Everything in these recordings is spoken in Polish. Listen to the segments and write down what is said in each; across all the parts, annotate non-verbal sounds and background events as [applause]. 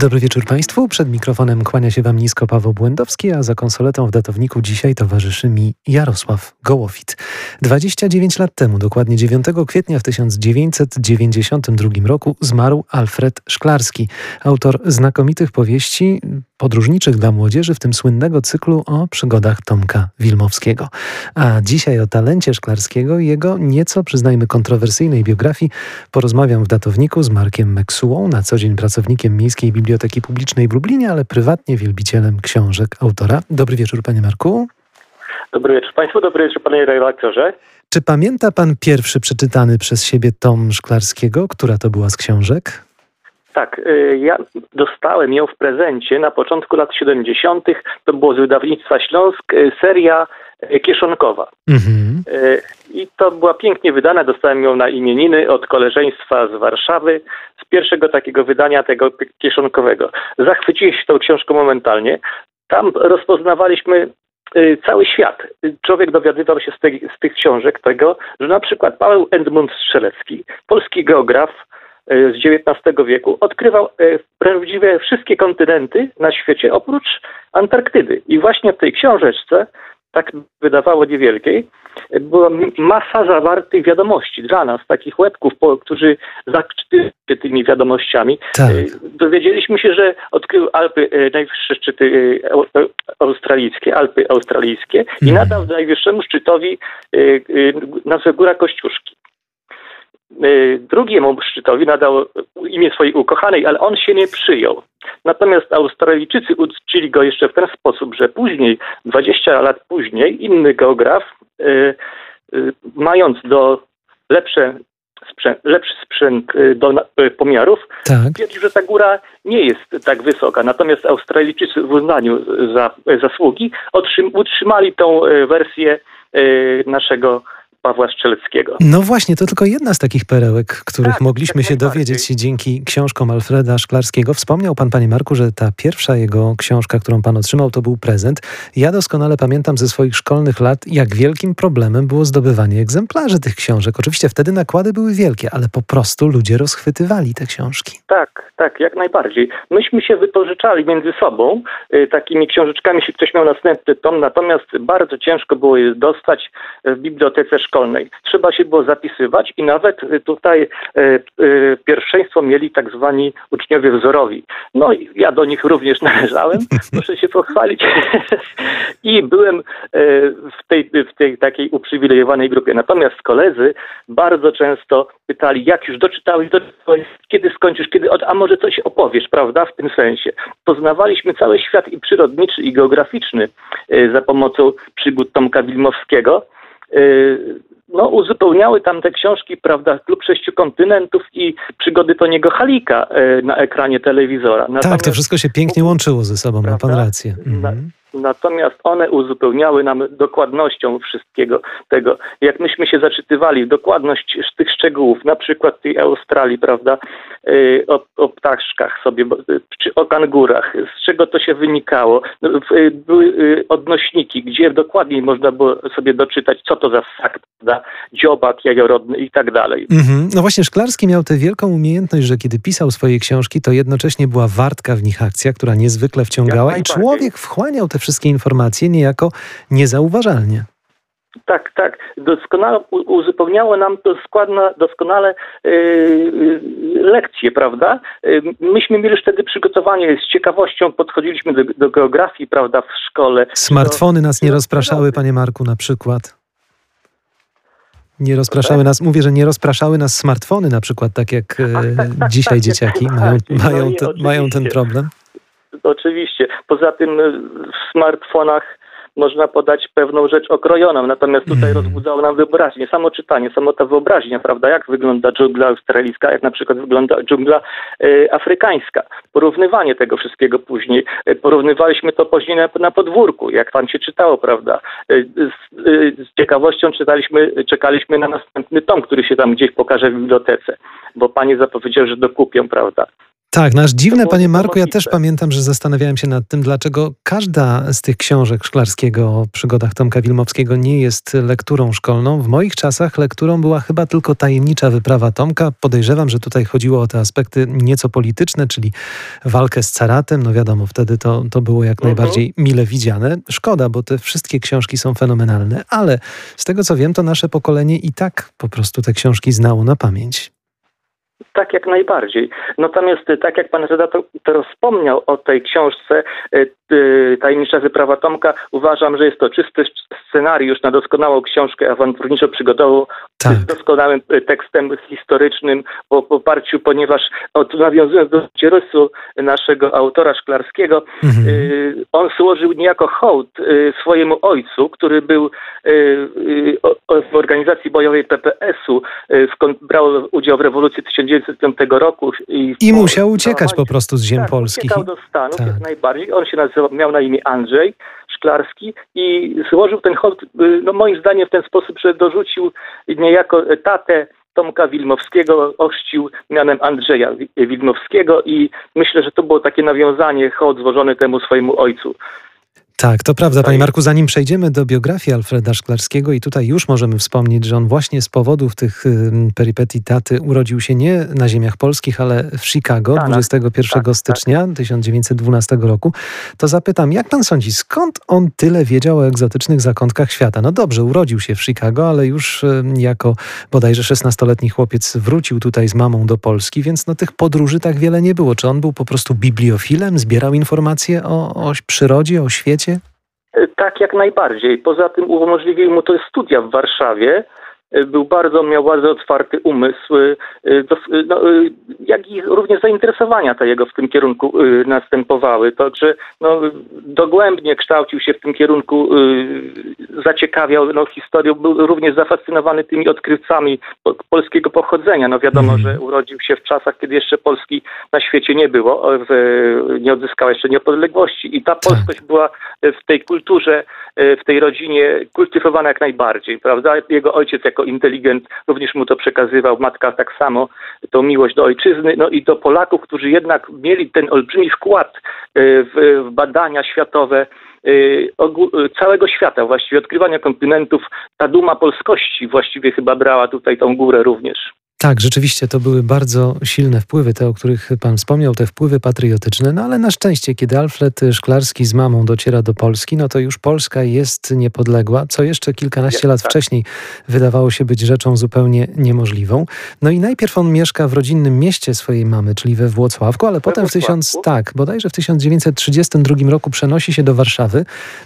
Dobry wieczór Państwu. Przed mikrofonem kłania się Wam nisko Paweł Błędowski, a za konsoletą w datowniku dzisiaj towarzyszy mi Jarosław Gołofit. 29 lat temu, dokładnie 9 kwietnia w 1992 roku zmarł Alfred Szklarski, autor znakomitych powieści podróżniczych dla młodzieży, w tym słynnego cyklu o przygodach Tomka Wilmowskiego. A dzisiaj o talencie Szklarskiego i jego nieco, przyznajmy, kontrowersyjnej biografii porozmawiam w datowniku z Markiem Meksułą, na co dzień pracownikiem Miejskiej Biblioteki Publicznej w Lublinie, ale prywatnie wielbicielem książek autora. Dobry wieczór, panie Marku. Dobry wieczór Państwu, dobry wieczór panie redaktorze. Czy pamięta pan pierwszy przeczytany przez siebie tom Szklarskiego? Która to była z książek? Tak, y, ja dostałem ją w prezencie na początku lat 70. To było z wydawnictwa Śląsk, y, seria kieszonkowa. Mhm. I to była pięknie wydana. Dostałem ją na imieniny od koleżeństwa z Warszawy, z pierwszego takiego wydania tego kieszonkowego. Zachwyciłem się tą książką momentalnie. Tam rozpoznawaliśmy cały świat. Człowiek dowiadywał się z, tej, z tych książek tego, że na przykład Paweł Edmund Strzelecki, polski geograf, E, z XIX wieku odkrywał e, prawdziwie wszystkie kontynenty na świecie oprócz Antarktydy. I właśnie w tej książeczce, tak wydawało niewielkiej, była masa zawartych wiadomości dla nas, takich łebków, którzy zakczytywali się tymi wiadomościami. Tak. E, dowiedzieliśmy się, że odkrył Alpy, najwyższe szczyty australijskie, Alpy australijskie i mhm. nadał najwyższemu szczytowi nazwę Góra Kościuszki. Y, drugiemu szczytowi nadał imię swojej ukochanej, ale on się nie przyjął. Natomiast Australijczycy uczcili go jeszcze w ten sposób, że później, 20 lat później, inny geograf, y, y, mając do lepsze sprzęt, lepszy sprzęt do pomiarów, tak. twierdził, że ta góra nie jest tak wysoka. Natomiast Australijczycy w uznaniu za zasługi utrzymali tą wersję naszego Pawła Strzeleckiego. No właśnie, to tylko jedna z takich perełek, których tak, mogliśmy się dowiedzieć dzięki książkom Alfreda Szklarskiego. Wspomniał pan, panie Marku, że ta pierwsza jego książka, którą pan otrzymał, to był prezent. Ja doskonale pamiętam ze swoich szkolnych lat, jak wielkim problemem było zdobywanie egzemplarzy tych książek. Oczywiście wtedy nakłady były wielkie, ale po prostu ludzie rozchwytywali te książki. Tak, tak, jak najbardziej. Myśmy się wypożyczali między sobą y, takimi książeczkami, jeśli ktoś miał następny tom, natomiast bardzo ciężko było je dostać w bibliotece szkolnej. Trzeba się było zapisywać i nawet tutaj e, e, pierwszeństwo mieli tak zwani uczniowie wzorowi. No i ja do nich również [laughs] należałem, muszę się pochwalić. [laughs] I byłem e, w tej, w tej takiej uprzywilejowanej grupie. Natomiast koledzy bardzo często pytali, jak już doczytałeś, doczytałeś kiedy skończysz, kiedy, a może coś opowiesz, prawda, w tym sensie. Poznawaliśmy cały świat i przyrodniczy, i geograficzny za pomocą przygód Tomka Wilmowskiego. Y, no, uzupełniały tam te książki, prawda, Klub Sześciu Kontynentów i przygody Toniego Halika y, na ekranie telewizora. Natomiast, tak, to wszystko się pięknie łączyło ze sobą, prawda? ma pan rację. Mhm. Natomiast one uzupełniały nam dokładnością wszystkiego tego. Jak myśmy się zaczytywali, dokładność tych szczegółów, na przykład tej Australii, prawda, y, o, o ptaszkach sobie, czy o kangurach, z czego to się wynikało. No, y, były y, odnośniki, gdzie dokładniej można było sobie doczytać, co to za ssak, prawda, dziobak jajorodny i tak dalej. Mhm. No właśnie, Szklarski miał tę wielką umiejętność, że kiedy pisał swoje książki, to jednocześnie była wartka w nich akcja, która niezwykle wciągała i człowiek wchłaniał te wszystkie informacje niejako niezauważalnie. Tak, tak. Doskonale uzupełniało nam to składna, doskonale yy, lekcje, prawda? Yy, myśmy mieli już wtedy przygotowanie, z ciekawością podchodziliśmy do, do geografii, prawda, w szkole. Smartfony nas nie rozpraszały, panie Marku, na przykład. Nie rozpraszały nas, mówię, że nie rozpraszały nas smartfony na przykład, tak jak Ach, tak, tak, tak dzisiaj tak, dzieciaki mają, [laughs] mają, no mają ten problem. Oczywiście. Poza tym y, w smartfonach można podać pewną rzecz okrojoną, natomiast tutaj mm. rozbudzało nam wyobraźnię, samo czytanie, samo ta wyobraźnia, prawda, jak wygląda dżungla australijska, jak na przykład wygląda dżungla y, afrykańska. Porównywanie tego wszystkiego później. Y, porównywaliśmy to później na, na, podwórku, jak tam się czytało, prawda. Y, z, y, z, ciekawością czytaliśmy, czekaliśmy na następny tom, który się tam gdzieś pokaże w bibliotece, bo panie zapowiedział, że dokupią, prawda. Tak, nasz dziwne, panie Marku, ja też pamiętam, że zastanawiałem się nad tym, dlaczego każda z tych książek Szklarskiego o przygodach Tomka Wilmowskiego nie jest lekturą szkolną. W moich czasach lekturą była chyba tylko tajemnicza wyprawa Tomka. Podejrzewam, że tutaj chodziło o te aspekty nieco polityczne, czyli walkę z caratem. No wiadomo, wtedy to, to było jak mhm. najbardziej mile widziane. Szkoda, bo te wszystkie książki są fenomenalne, ale z tego co wiem, to nasze pokolenie i tak po prostu te książki znało na pamięć. Tak, jak najbardziej. Natomiast e, tak jak pan redaktor wspomniał o tej książce e, e, Tajemnicza wyprawa Tomka, uważam, że jest to czysty scenariusz na doskonałą książkę awanturniczo-przygodową tak. z doskonałym tekstem historycznym w oparciu, ponieważ od, nawiązując do cierysu naszego autora Szklarskiego, mhm. on złożył niejako hołd swojemu ojcu, który był w organizacji bojowej PPS-u, skąd brał udział w rewolucji 1900 1905 roku. I, I musiał uciekać po prostu z ziem tak, polskich. Uciekał do Stanów tak. jak najbardziej. On się nazywał, miał na imię Andrzej Szklarski i złożył ten hołd, y, no moim zdaniem w ten sposób, że dorzucił niejako tatę Tomka Wilmowskiego ochrzcił mianem Andrzeja Wilmowskiego i myślę, że to było takie nawiązanie, hołd złożony temu swojemu ojcu. Tak, to prawda, panie Marku. Zanim przejdziemy do biografii Alfreda Szklarskiego, i tutaj już możemy wspomnieć, że on właśnie z powodów tych perypetii taty urodził się nie na ziemiach polskich, ale w Chicago 21 tak, tak, stycznia tak. 1912 roku, to zapytam, jak pan sądzi, skąd on tyle wiedział o egzotycznych zakątkach świata? No dobrze, urodził się w Chicago, ale już jako bodajże 16-letni chłopiec wrócił tutaj z mamą do Polski, więc no tych podróży tak wiele nie było. Czy on był po prostu bibliofilem, zbierał informacje o, o przyrodzie, o świecie? E, tak, jak najbardziej. Poza tym umożliwiły mu to studia w Warszawie, był bardzo, miał bardzo otwarty umysł, y, no, jak i również zainteresowania te jego w tym kierunku następowały. Także no, dogłębnie kształcił się w tym kierunku, zaciekawiał no, historią, był również zafascynowany tymi odkrywcami polskiego pochodzenia. No wiadomo, mhm. że urodził się w czasach, kiedy jeszcze Polski na świecie nie było, nie odzyskała jeszcze niepodległości i ta tak. polskość była w tej kulturze, w tej rodzinie kultywowana jak najbardziej, prawda? Jego ojciec jako inteligent również mu to przekazywał, matka tak samo, tą miłość do ojczyzny, no i do Polaków, którzy jednak mieli ten olbrzymi wkład e, w, w badania światowe, e, całego świata, właściwie odkrywania kontynentów. Ta duma polskości właściwie chyba brała tutaj tą górę również. Tak, rzeczywiście to były bardzo silne wpływy, te, o których Pan wspomniał, te wpływy patriotyczne, no ale na szczęście, kiedy Alfred Szklarski z mamą dociera do Polski, no to już Polska jest niepodległa, co jeszcze kilkanaście lat tak. wcześniej wydawało się być rzeczą zupełnie niemożliwą. No i najpierw on mieszka w rodzinnym mieście swojej mamy, czyli we Włocławku, ale we potem w tysiąc, tak, bodajże w 1932 roku przenosi się do Warszawy.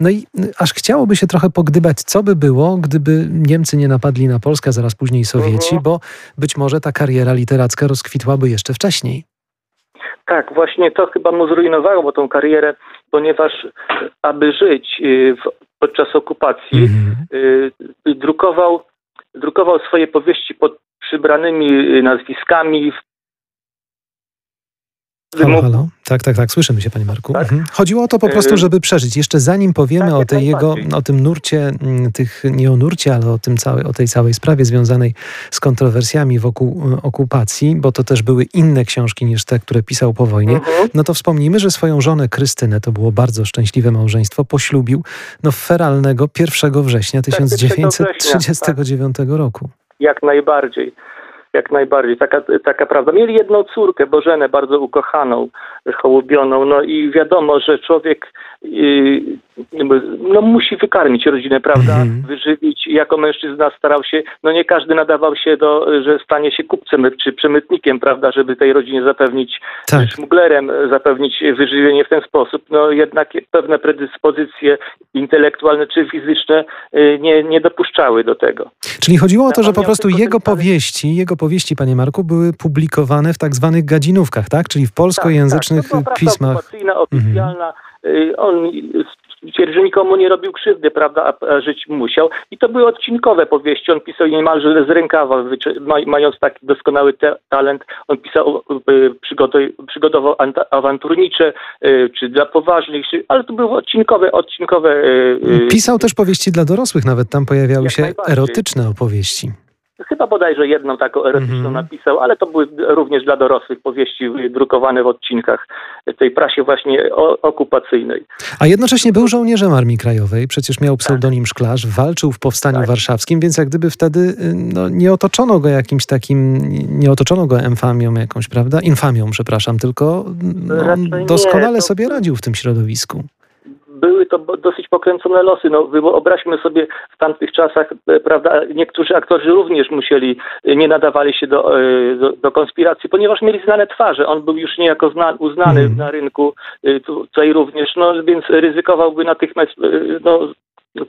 No i aż chciałoby się trochę pogdybać, co by było, gdyby Niemcy nie napadli na Polskę, zaraz później Sowieci, mhm. bo być może ta kariera literacka rozkwitłaby jeszcze wcześniej. Tak, właśnie to chyba mu zrujnowało tą karierę, ponieważ aby żyć y, w, podczas okupacji, mm -hmm. drukował, drukował swoje powieści pod przybranymi y, nazwiskami Halo, halo. Tak, tak, tak, słyszymy się, panie Marku. Tak? Mhm. Chodziło o to po prostu, żeby przeżyć. Jeszcze zanim powiemy tak, o, tej jego, o tym nurcie, mm, tych, nie o nurcie, ale o, tym całej, o tej całej sprawie związanej z kontrowersjami wokół e, okupacji, bo to też były inne książki niż te, które pisał po wojnie, mhm. no to wspomnijmy, że swoją żonę Krystynę, to było bardzo szczęśliwe małżeństwo, poślubił no, feralnego 1 września 1939 tak, roku. Jak najbardziej jak najbardziej, taka, taka prawda. Mieli jedną córkę, Bożenę, bardzo ukochaną, hołubioną, no i wiadomo, że człowiek no, musi wykarmić rodzinę, prawda, -hmm. wyżywić. Jako mężczyzna starał się, no nie każdy nadawał się do, że stanie się kupcem czy przemytnikiem, prawda, żeby tej rodzinie zapewnić, tak. szmuglerem zapewnić wyżywienie w ten sposób. No jednak pewne predyspozycje intelektualne czy fizyczne yy, nie, nie dopuszczały do tego. Czyli chodziło o to, że po prostu jego powieści, jego powieści, panie Marku, były publikowane w tak zwanych gadzinówkach, tak? Czyli w polskojęzycznych tak, tak. pismach. oficjalna. Mhm. On stwierdził, że nikomu nie robił krzywdy, prawda, a, żyć musiał. I to były odcinkowe powieści. On pisał niemalże z rękawa, mając taki doskonały te, talent. On pisał, y, przygotował awanturnicze, y, czy dla poważnych, ale to były odcinkowe, odcinkowe. Pisał też powieści dla dorosłych, nawet tam pojawiały się erotyczne opowieści. Chyba bodajże jedną taką erotyczną mm -hmm. napisał, ale to były również dla dorosłych powieści drukowane w odcinkach tej prasie właśnie okupacyjnej. A jednocześnie był żołnierzem Armii Krajowej, przecież miał pseudonim Szklarz, walczył w Powstaniu tak. Warszawskim, więc jak gdyby wtedy y, no, nie otoczono go jakimś takim, nie otoczono go emfamią jakąś, prawda? Infamią, przepraszam, tylko no, doskonale nie, to... sobie radził w tym środowisku były to dosyć pokręcone losy. No, wyobraźmy sobie w tamtych czasach, e, prawda, niektórzy aktorzy również musieli, e, nie nadawali się do, e, do, do konspiracji, ponieważ mieli znane twarze. On był już niejako zna, uznany mm. na rynku tutaj również, no więc ryzykowałby natychmiast no,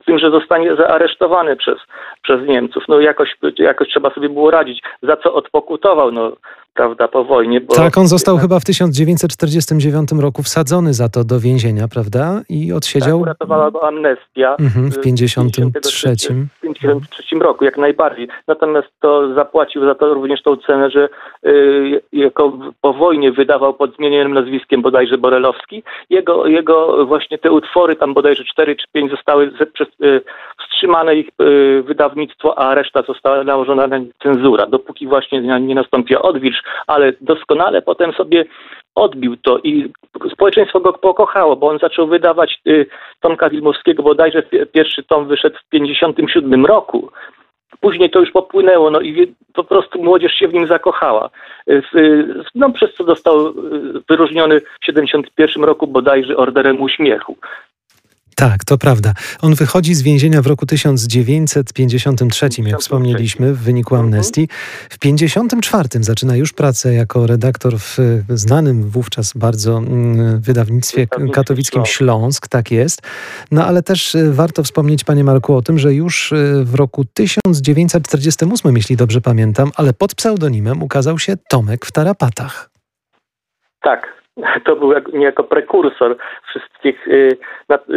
tym, że zostanie zaaresztowany przez, przez Niemców. No jakoś, jakoś trzeba sobie było radzić. Za co odpokutował? No, prawda, po wojnie. Bo... Tak, on został chyba w 1949 roku wsadzony za to do więzienia, prawda? I odsiedział... Tak, uratowała go amnestia. Mhm, w 1953. W 1953 roku, jak najbardziej. Natomiast to zapłacił za to również tą cenę, że y, jako po wojnie wydawał pod zmienionym nazwiskiem bodajże Borelowski. Jego, jego właśnie te utwory, tam bodajże 4 czy 5 zostały przez, y, wstrzymane ich y, wydawnictwo, a reszta została nałożona na cenzura, dopóki właśnie nie nastąpiła odwilż, ale doskonale potem sobie odbił to i społeczeństwo go pokochało, bo on zaczął wydawać y, Tomka Wilmowskiego, bodajże pierwszy tom wyszedł w 1957 roku. Później to już popłynęło, no i po prostu młodzież się w nim zakochała. No, przez co został wyróżniony w 1971 roku bodajże Orderem Uśmiechu. Tak, to prawda. On wychodzi z więzienia w roku 1953, jak wspomnieliśmy, w wyniku mhm. amnestii. W 1954 zaczyna już pracę jako redaktor w znanym wówczas bardzo mm, wydawnictwie katowickim Śląsk, tak jest. No ale też y, warto wspomnieć, panie Marku, o tym, że już y, w roku 1948, jeśli dobrze pamiętam, ale pod pseudonimem ukazał się Tomek w Tarapatach. Tak, [laughs] to był jak, niejako prekursor wszystkich y, y,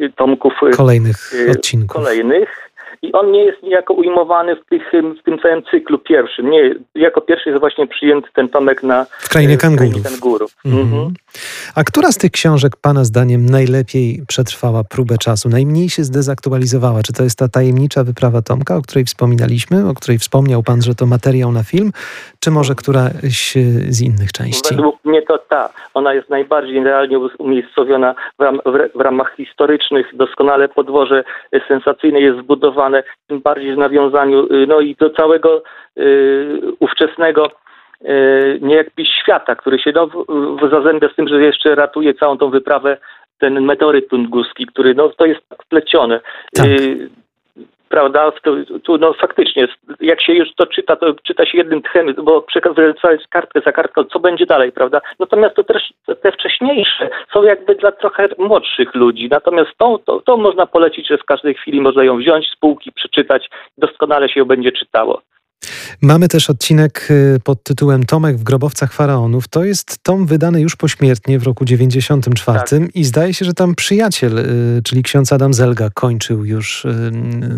y, tomków. Kolejnych odcinków. Kolejnych. I on nie jest niejako ujmowany w, tych, w tym całym cyklu pierwszym. Nie, jako pierwszy jest właśnie przyjęty ten tomek na w Krainie Kangurów. kangurów. Mhm. Mhm. A która z tych książek Pana zdaniem najlepiej przetrwała próbę czasu, najmniej się zdezaktualizowała? Czy to jest ta tajemnicza wyprawa Tomka, o której wspominaliśmy, o której wspomniał Pan, że to materiał na film, czy może któraś z innych części? Według mnie to ta. Ona jest najbardziej realnie umiejscowiona w, ram, w, w ramach historycznych. Doskonale podłoże sensacyjne jest zbudowane, tym bardziej w nawiązaniu y, no i do całego y, ówczesnego y, niejakby świata, który się no, zazębia z tym, że jeszcze ratuje całą tą wyprawę ten meteoryt tungurski, który no, to jest tak wplecione. Tak. Prawda, tu, no faktycznie, jak się już to czyta, to czyta się jednym tchem, bo przekazuje kartkę za kartką, co będzie dalej, prawda? Natomiast to też te wcześniejsze są jakby dla trochę młodszych ludzi, natomiast tą, to, to można polecić, że w każdej chwili można ją wziąć z półki, przeczytać, doskonale się ją będzie czytało. Mamy też odcinek y, pod tytułem Tomek w grobowcach faraonów. To jest tom wydany już pośmiertnie w roku 94 tak. i zdaje się, że tam przyjaciel, y, czyli ksiądz Adam Zelga kończył już y,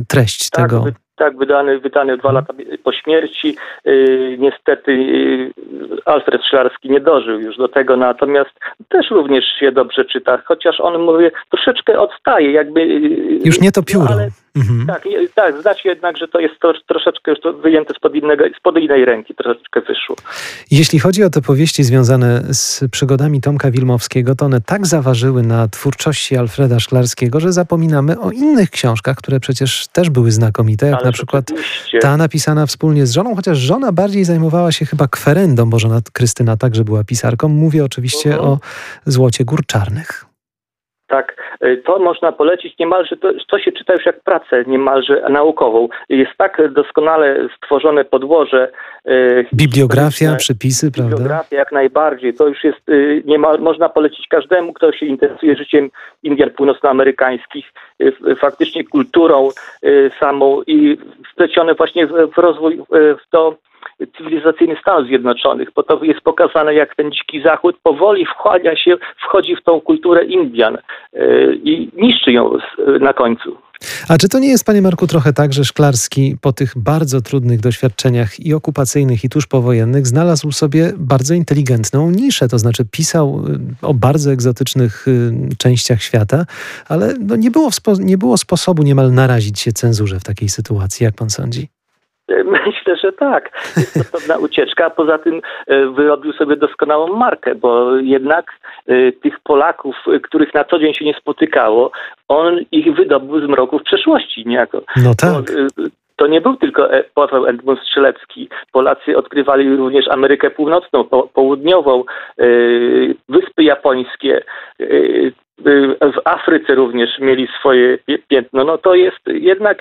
treść tak, tego. Tak, wydany, wydany dwa lata po śmierci. niestety Alfred Szklarski nie dożył już do tego, natomiast też również się dobrze czyta, chociaż on, mówię, troszeczkę odstaje, jakby... Już nie to pióro. No, ale, Mhm. Tak, tak, jednak, że to jest to, troszeczkę już to wyjęte spod, innego, spod innej ręki, troszeczkę wyszło. Jeśli chodzi o te powieści związane z przygodami Tomka Wilmowskiego, to one tak zaważyły na twórczości Alfreda Szklarskiego, że zapominamy o innych książkach, które przecież też były znakomite, jak na przykład oczywiście. ta napisana wspólnie z żoną, chociaż żona bardziej zajmowała się chyba kwerendą, bo żona Krystyna także była pisarką. Mówię oczywiście mhm. o Złocie Gór Czarnych tak, y, to można polecić niemalże, to, to się czyta już jak pracę niemalże naukową. Jest tak doskonale stworzone podłoże. Y, Bibliografia, przepisy, prawda? Bibliografia jak najbardziej. To już jest, y, niemal, można polecić każdemu, kto się interesuje życiem Indian północnoamerykańskich, faktycznie kulturą samą i wplecione właśnie w, rozwój w to cywilizacyjny Stanów Zjednoczonych, bo to jest pokazane, jak ten dziki zachód powoli wchłania się, wchodzi w tą kulturę Indian e, i niszczy ją na końcu. A czy to nie jest, panie Marku, trochę tak, że Szklarski po tych bardzo trudnych doświadczeniach i okupacyjnych, i tuż powojennych znalazł sobie bardzo inteligentną niszę, to znaczy pisał y, o bardzo egzotycznych y, częściach świata, ale no nie, było nie było sposobu niemal narazić się cenzurze w takiej sytuacji, jak pan sądzi? [laughs] Myślę, że tak. Jest to pewna ucieczka, a poza tym e, wyrobił sobie doskonałą markę, bo jednak e, tych Polaków, e, których na co dzień się nie spotykało, on ich wydobył z mroków przeszłości niejako. No tak. to nie był tylko Paweł Edmund Strzelecki. Polacy odkrywali również Amerykę Północną, Południową, Wyspy Japońskie, w Afryce również mieli swoje piętno. No to jest jednak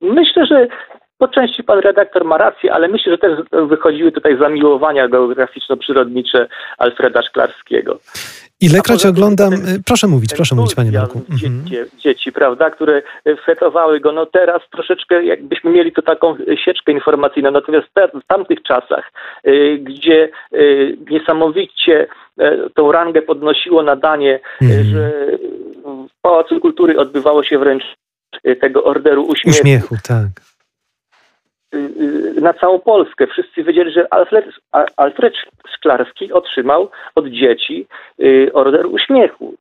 myślę, że po części pan redaktor ma rację, ale myślę, że też wychodziły tutaj zamiłowania geograficzno-przyrodnicze Alfreda Szklarskiego. Ilekroć oglądam, ten, proszę mówić, proszę mówić panie Marku. Dzieci, mhm. dzieci, prawda, które fetowały go, no teraz troszeczkę jakbyśmy mieli tu taką sieczkę informacyjną, natomiast w tamtych czasach, y, gdzie y, niesamowicie y, tą rangę podnosiło nadanie, mhm. że w Pałacu Kultury odbywało się wręcz tego orderu uśmiechu. Uśmiechu, tak na całą Polskę. Wszyscy wiedzieli, że Alfred, Alfred Szklarski otrzymał od dzieci y, order uśmiechu.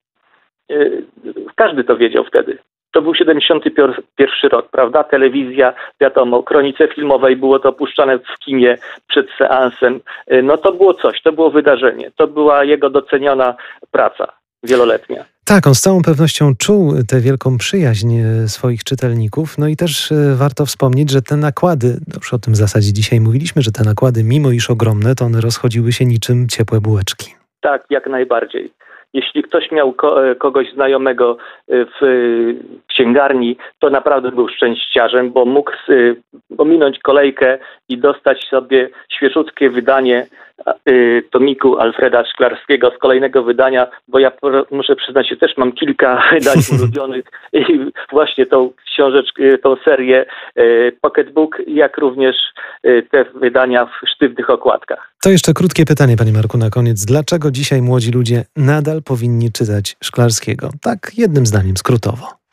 Każdy to wiedział wtedy. To był 71 rok, prawda? Telewizja, wiadomo, kronice filmowej było to puszczane w kinie przed seansem. No to było coś, to było wydarzenie. To była jego doceniona praca wieloletnia. Tak, on z całą pewnością czuł tę wielką przyjaźń e, swoich czytelników. No i też e, warto wspomnieć, że te nakłady, no już o tym w zasadzie dzisiaj mówiliśmy, że te nakłady, mimo iż ogromne, to one rozchodziły się niczym ciepłe bułeczki. Tak, jak najbardziej. Jeśli ktoś miał e, kogoś znajomego w księgarni, to naprawdę był szczęściarzem, bo mógł ominąć kolejkę i dostać sobie świeżutkie wydanie tomiku Alfreda Szklarskiego z kolejnego wydania, bo ja muszę przyznać się, też mam kilka [laughs] wydań [laughs] ulubionych i właśnie tą książeczkę, tą serię y, Pocketbook, jak również y, te wydania w sztywnych okładkach. To jeszcze krótkie pytanie, panie Marku, na koniec. Dlaczego dzisiaj młodzi ludzie nadal powinni czytać Szklarskiego? Tak jednym zdaniem, skrótowo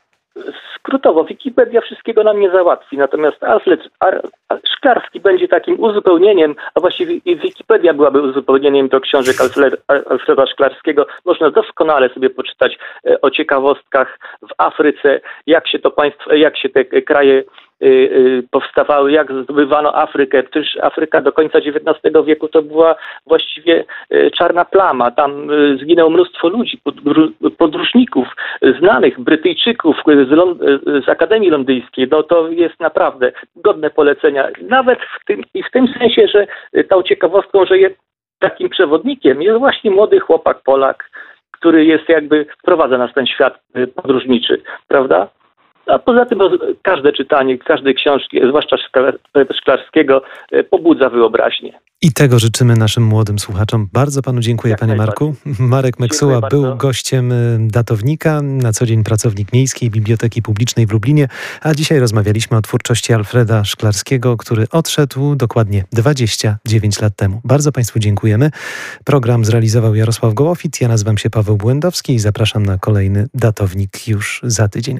skrótowo, Wikipedia wszystkiego nam nie załatwi, natomiast Alfred Szklarski będzie takim uzupełnieniem, a właściwie Wikipedia byłaby uzupełnieniem do książek Alfreda Szklarskiego. Można doskonale sobie poczytać e, o ciekawostkach w Afryce, jak się to państwo, jak się te kraje y, powstawały, jak zdobywano Afrykę. Przecież Afryka do końca XIX wieku to była właściwie czarna plama. Tam zginęło mnóstwo ludzi, podróżników, znanych, Brytyjczyków z, Akademii Londyńskiej. No to jest naprawdę godne polecenia. Nawet w tym, i w tym sensie, że tą ciekawostką, że jest takim przewodnikiem jest właśnie młody chłopak Polak, który jest jakby wprowadza nas ten świat podróżniczy, prawda? A poza tym każde czytanie, każdej książki, zwłaszcza Szklarskiego, e, pobudza wyobraźnię. I tego życzymy naszym młodym słuchaczom. Bardzo panu dziękuję, Jak panie Marku. Marek Meksuła był gościem e, datownika, na co dzień pracownik Miejskiej Biblioteki Publicznej w Lublinie, a dzisiaj rozmawialiśmy o twórczości Alfreda Szklarskiego, który odszedł dokładnie 29 lat temu. Bardzo państwu dziękujemy. Program zrealizował Jarosław Gołofit. Ja nazywam się Paweł Błędowski i zapraszam na kolejny datownik już za tydzień.